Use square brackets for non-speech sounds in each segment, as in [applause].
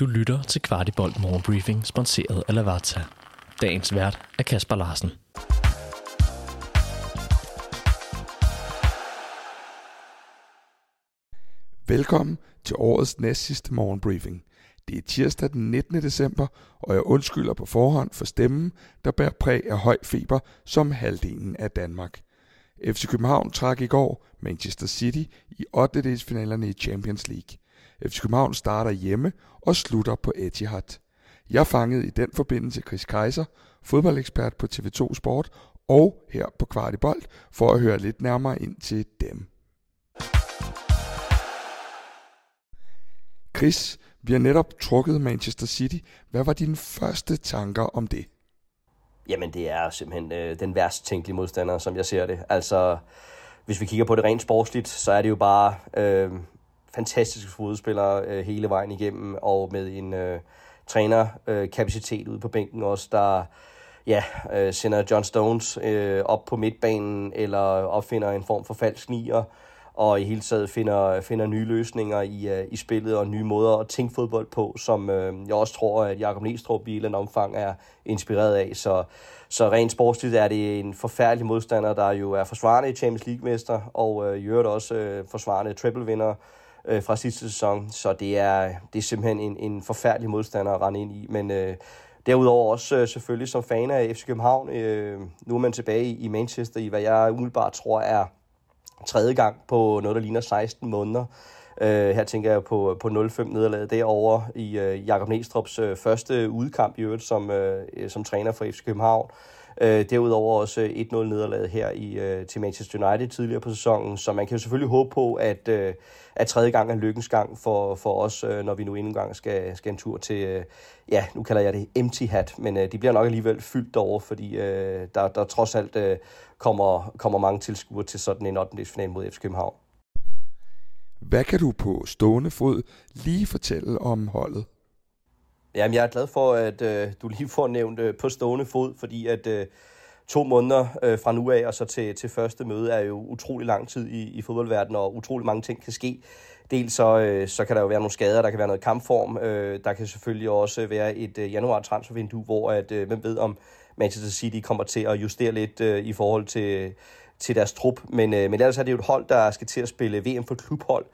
Du lytter til Kvartibolt Morgenbriefing, sponsoreret af Lavazza. Dagens vært er Kasper Larsen. Velkommen til årets næst sidste morgenbriefing. Det er tirsdag den 19. december, og jeg undskylder på forhånd for stemmen, der bærer præg af høj feber som halvdelen af Danmark. FC København trak i går Manchester City i 8. finalerne i Champions League. FC København starter hjemme og slutter på Etihad. Jeg fangede i den forbindelse Chris Kaiser, fodboldekspert på TV2 Sport og her på Kvartibolt for at høre lidt nærmere ind til dem. Chris, vi har netop trukket Manchester City. Hvad var dine første tanker om det? Jamen, det er simpelthen øh, den værst tænkelige modstander, som jeg ser det. Altså, hvis vi kigger på det rent sportsligt, så er det jo bare øh, fantastiske fodspillere øh, hele vejen igennem, og med en øh, trænerkapacitet øh, ude på bænken også, der ja, øh, sender John Stones øh, op på midtbanen, eller opfinder en form for falsk nier, og i hele taget finder, finder nye løsninger i, øh, i spillet og nye måder at tænke fodbold på, som øh, jeg også tror, at Jakob Næstrup i et eller andet omfang er inspireret af. Så, så rent sportsligt er det en forfærdelig modstander, der jo er forsvarende Champions League-mester, og øh, i øvrigt også øh, forsvarende triple-vinder øh, fra sidste sæson. Så det er, det er simpelthen en, en forfærdelig modstander at rende ind i. Men øh, derudover også øh, selvfølgelig som fan af FC København, øh, nu er man tilbage i Manchester i, hvad jeg umiddelbart tror er tredje gang på noget, der ligner 16 måneder. Uh, her tænker jeg på, på 0-5 nederlaget derovre i uh, Jakob Næstrup's uh, første udkamp i øvrigt som, uh, som træner for FC København. Øh, derudover også øh, 1-0 nederlaget her i, øh, til Manchester United tidligere på sæsonen, så man kan jo selvfølgelig håbe på, at, øh, at tredje gang er lykkens gang for, for os, øh, når vi nu endnu en gang skal, skal en tur til, øh, ja, nu kalder jeg det empty hat, men øh, de bliver nok alligevel fyldt derovre, fordi øh, der, der trods alt øh, kommer, kommer mange tilskuere til sådan en 8. final mod FC København. Hvad kan du på stående fod lige fortælle om holdet? Jamen, jeg er glad for, at øh, du lige får nævnt øh, på stående fod, fordi at øh, to måneder øh, fra nu af og så til, til første møde er jo utrolig lang tid i, i fodboldverdenen, og utrolig mange ting kan ske. Dels så, øh, så kan der jo være nogle skader, der kan være noget kampform, øh, der kan selvfølgelig også være et øh, januar transfervindue, hvor at, øh, hvem ved om Manchester City kommer til at justere lidt øh, i forhold til, til deres trup. Men, øh, men ellers er det jo et hold, der skal til at spille VM for klubhold,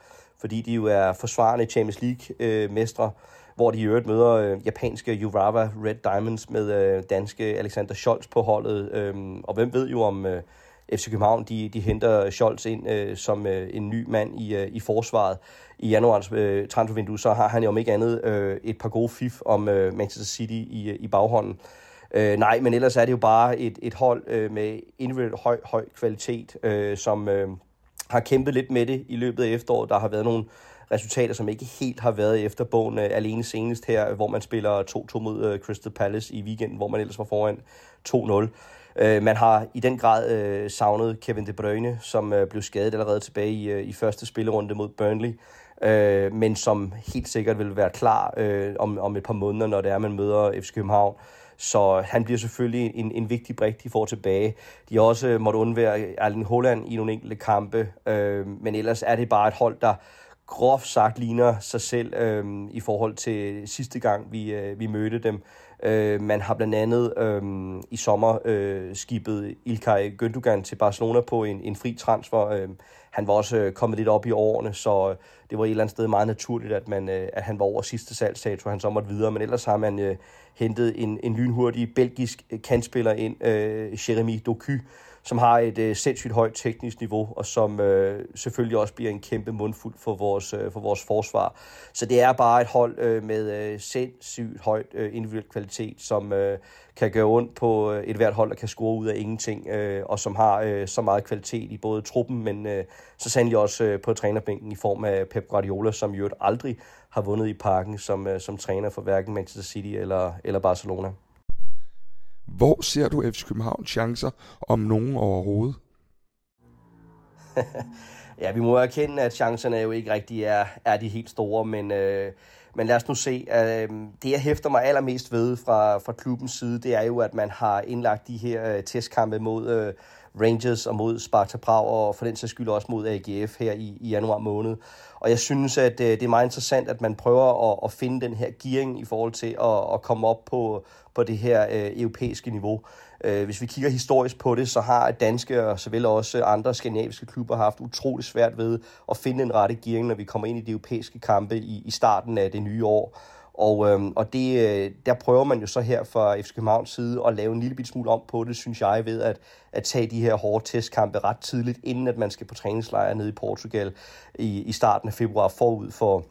fordi de jo er forsvarende Champions League-mestre, øh, hvor de i øvrigt møder øh, japanske Urawa Red Diamonds med øh, danske Alexander Scholz på holdet. Øh, og hvem ved jo om... Øh, FC København de, de henter Scholz ind øh, som øh, en ny mand i, øh, i forsvaret i januars øh, transfervindue, så har han jo om ikke andet øh, et par gode fif om øh, Manchester City i, øh, i baghånden. Øh, nej, men ellers er det jo bare et, et hold øh, med individuelt høj, høj kvalitet, øh, som øh, har kæmpet lidt med det i løbet af efteråret. Der har været nogle resultater, som ikke helt har været efter bogen øh, alene senest her, hvor man spiller 2-2 mod øh, Crystal Palace i weekenden, hvor man ellers var foran 2-0. Øh, man har i den grad øh, savnet Kevin De Bruyne, som øh, blev skadet allerede tilbage i, øh, i første spillerunde mod Burnley, øh, men som helt sikkert vil være klar øh, om, om et par måneder, når det er, man møder FC København. Så han bliver selvfølgelig en, en vigtig brik, de får tilbage. De har også øh, måtte undvære Erling Holland i nogle enkelte kampe, øh, men ellers er det bare et hold, der groft sagt ligner sig selv øh, i forhold til sidste gang, vi, øh, vi mødte dem. Øh, man har blandt andet øh, i sommer øh, skibet Ilkay Gündogan til Barcelona på en, en fri transfer. Øh, han var også øh, kommet lidt op i årene, så øh, det var et eller andet sted meget naturligt, at, man, øh, at han var over sidste salgsdato, han så måtte videre. Men ellers har man øh, hentet en, en lynhurtig belgisk øh, kantspiller ind, øh, Jeremy Doku, som har et øh, sindssygt højt teknisk niveau, og som øh, selvfølgelig også bliver en kæmpe mundfuld for vores, øh, for vores forsvar. Så det er bare et hold øh, med øh, sindssygt højt øh, individuel kvalitet, som øh, kan gøre ondt på øh, et hvert hold, der kan score ud af ingenting, øh, og som har øh, så meget kvalitet i både truppen, men øh, så sandelig også øh, på trænerbænken i form af Pep Guardiola, som jo aldrig har vundet i parken som, øh, som træner for hverken Manchester City eller, eller Barcelona. Hvor ser du FC København chancer om nogen overhovedet? [laughs] ja, vi må erkende, at chancerne jo ikke rigtig er, er de helt store, men, øh, men lad os nu se. Øh, det, jeg hæfter mig allermest ved fra, fra klubbens side, det er jo, at man har indlagt de her øh, testkampe mod, øh, Rangers og mod Sparta Prag, og for den sags skyld også mod AGF her i, i januar måned. Og jeg synes, at øh, det er meget interessant, at man prøver at, at finde den her gearing i forhold til at, at komme op på, på det her øh, europæiske niveau. Øh, hvis vi kigger historisk på det, så har danske og såvel også andre skandinaviske klubber haft utrolig svært ved at finde en rette gearing, når vi kommer ind i de europæiske kampe i, i starten af det nye år. Og, øhm, og det, øh, der prøver man jo så her fra FC Københavns side at lave en lille smule om på det, synes jeg, ved at, at tage de her hårde testkampe ret tidligt, inden at man skal på træningslejr nede i Portugal i, i starten af februar forud for,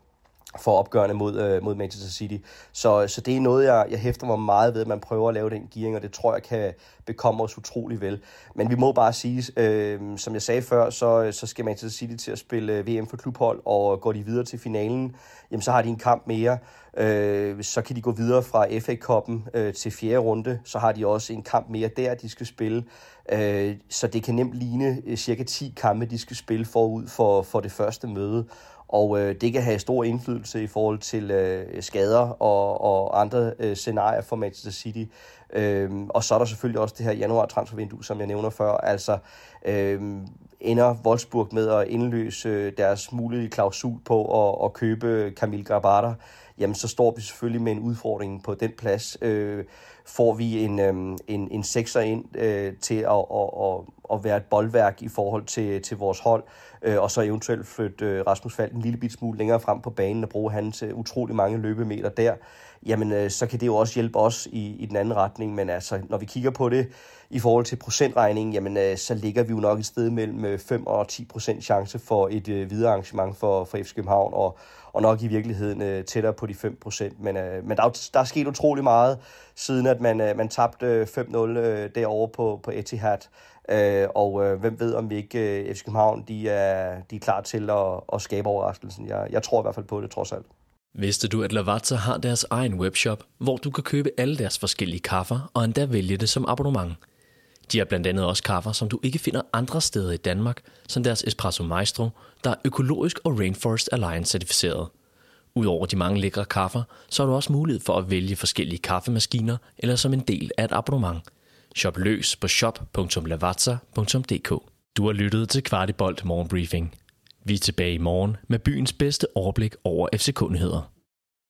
for opgørende mod, øh, mod Manchester City. Så, så det er noget, jeg, jeg hæfter mig meget ved, at man prøver at lave den gearing, og det tror jeg kan bekomme os utrolig vel. Men vi må bare sige, øh, som jeg sagde før, så, så skal Manchester City til at spille øh, VM for klubhold, og går de videre til finalen, jamen så har de en kamp mere. Øh, så kan de gå videre fra FA-koppen øh, til fjerde runde, så har de også en kamp mere der, de skal spille. Øh, så det kan nemt ligne øh, cirka 10 kampe, de skal spille forud for, for det første møde og øh, det kan have stor indflydelse i forhold til øh, skader og, og andre øh, scenarier for Manchester City. Øhm, og så er der selvfølgelig også det her januar transfervindue, som jeg nævner før. Altså øh, ender Wolfsburg med at indløse øh, deres mulige klausul på at, at købe Camille Grabata, jamen så står vi selvfølgelig med en udfordring på den plads. Øh, får vi en, øh, en, en sekser ind øh, til at, at, at, at være et boldværk i forhold til, til vores hold, øh, og så eventuelt flytte øh, Rasmus Falk en lille bit smule længere frem på banen og bruge hans øh, utrolig mange løbemeter der, jamen øh, så kan det jo også hjælpe os i, i den anden retning. Men altså, når vi kigger på det i forhold til procentregningen, jamen øh, så ligger vi jo nok et sted mellem øh, 5 og 10 procent chance for et øh, videre arrangement for, for FC København, og, og nok i virkeligheden øh, tættere på de 5 procent. Men, øh, men der, er, der er sket utrolig meget, siden at man, øh, man tabte øh, 5-0 øh, derovre på, på Etihad. Øh, og øh, hvem ved, om vi ikke øh, FC København de er, de er klar til at, at skabe overraskelsen. Jeg, jeg tror i hvert fald på det, trods alt. Vidste du, at Lavazza har deres egen webshop, hvor du kan købe alle deres forskellige kaffer og endda vælge det som abonnement? De har blandt andet også kaffer, som du ikke finder andre steder i Danmark, som deres Espresso Maestro, der er økologisk og Rainforest Alliance certificeret. Udover de mange lækre kaffer, så har du også mulighed for at vælge forskellige kaffemaskiner eller som en del af et abonnement. Shop løs på shop.lavazza.dk. Du har lyttet til Kvartibolt Morgenbriefing. Vi er tilbage i morgen med byens bedste overblik over FC-kundigheder.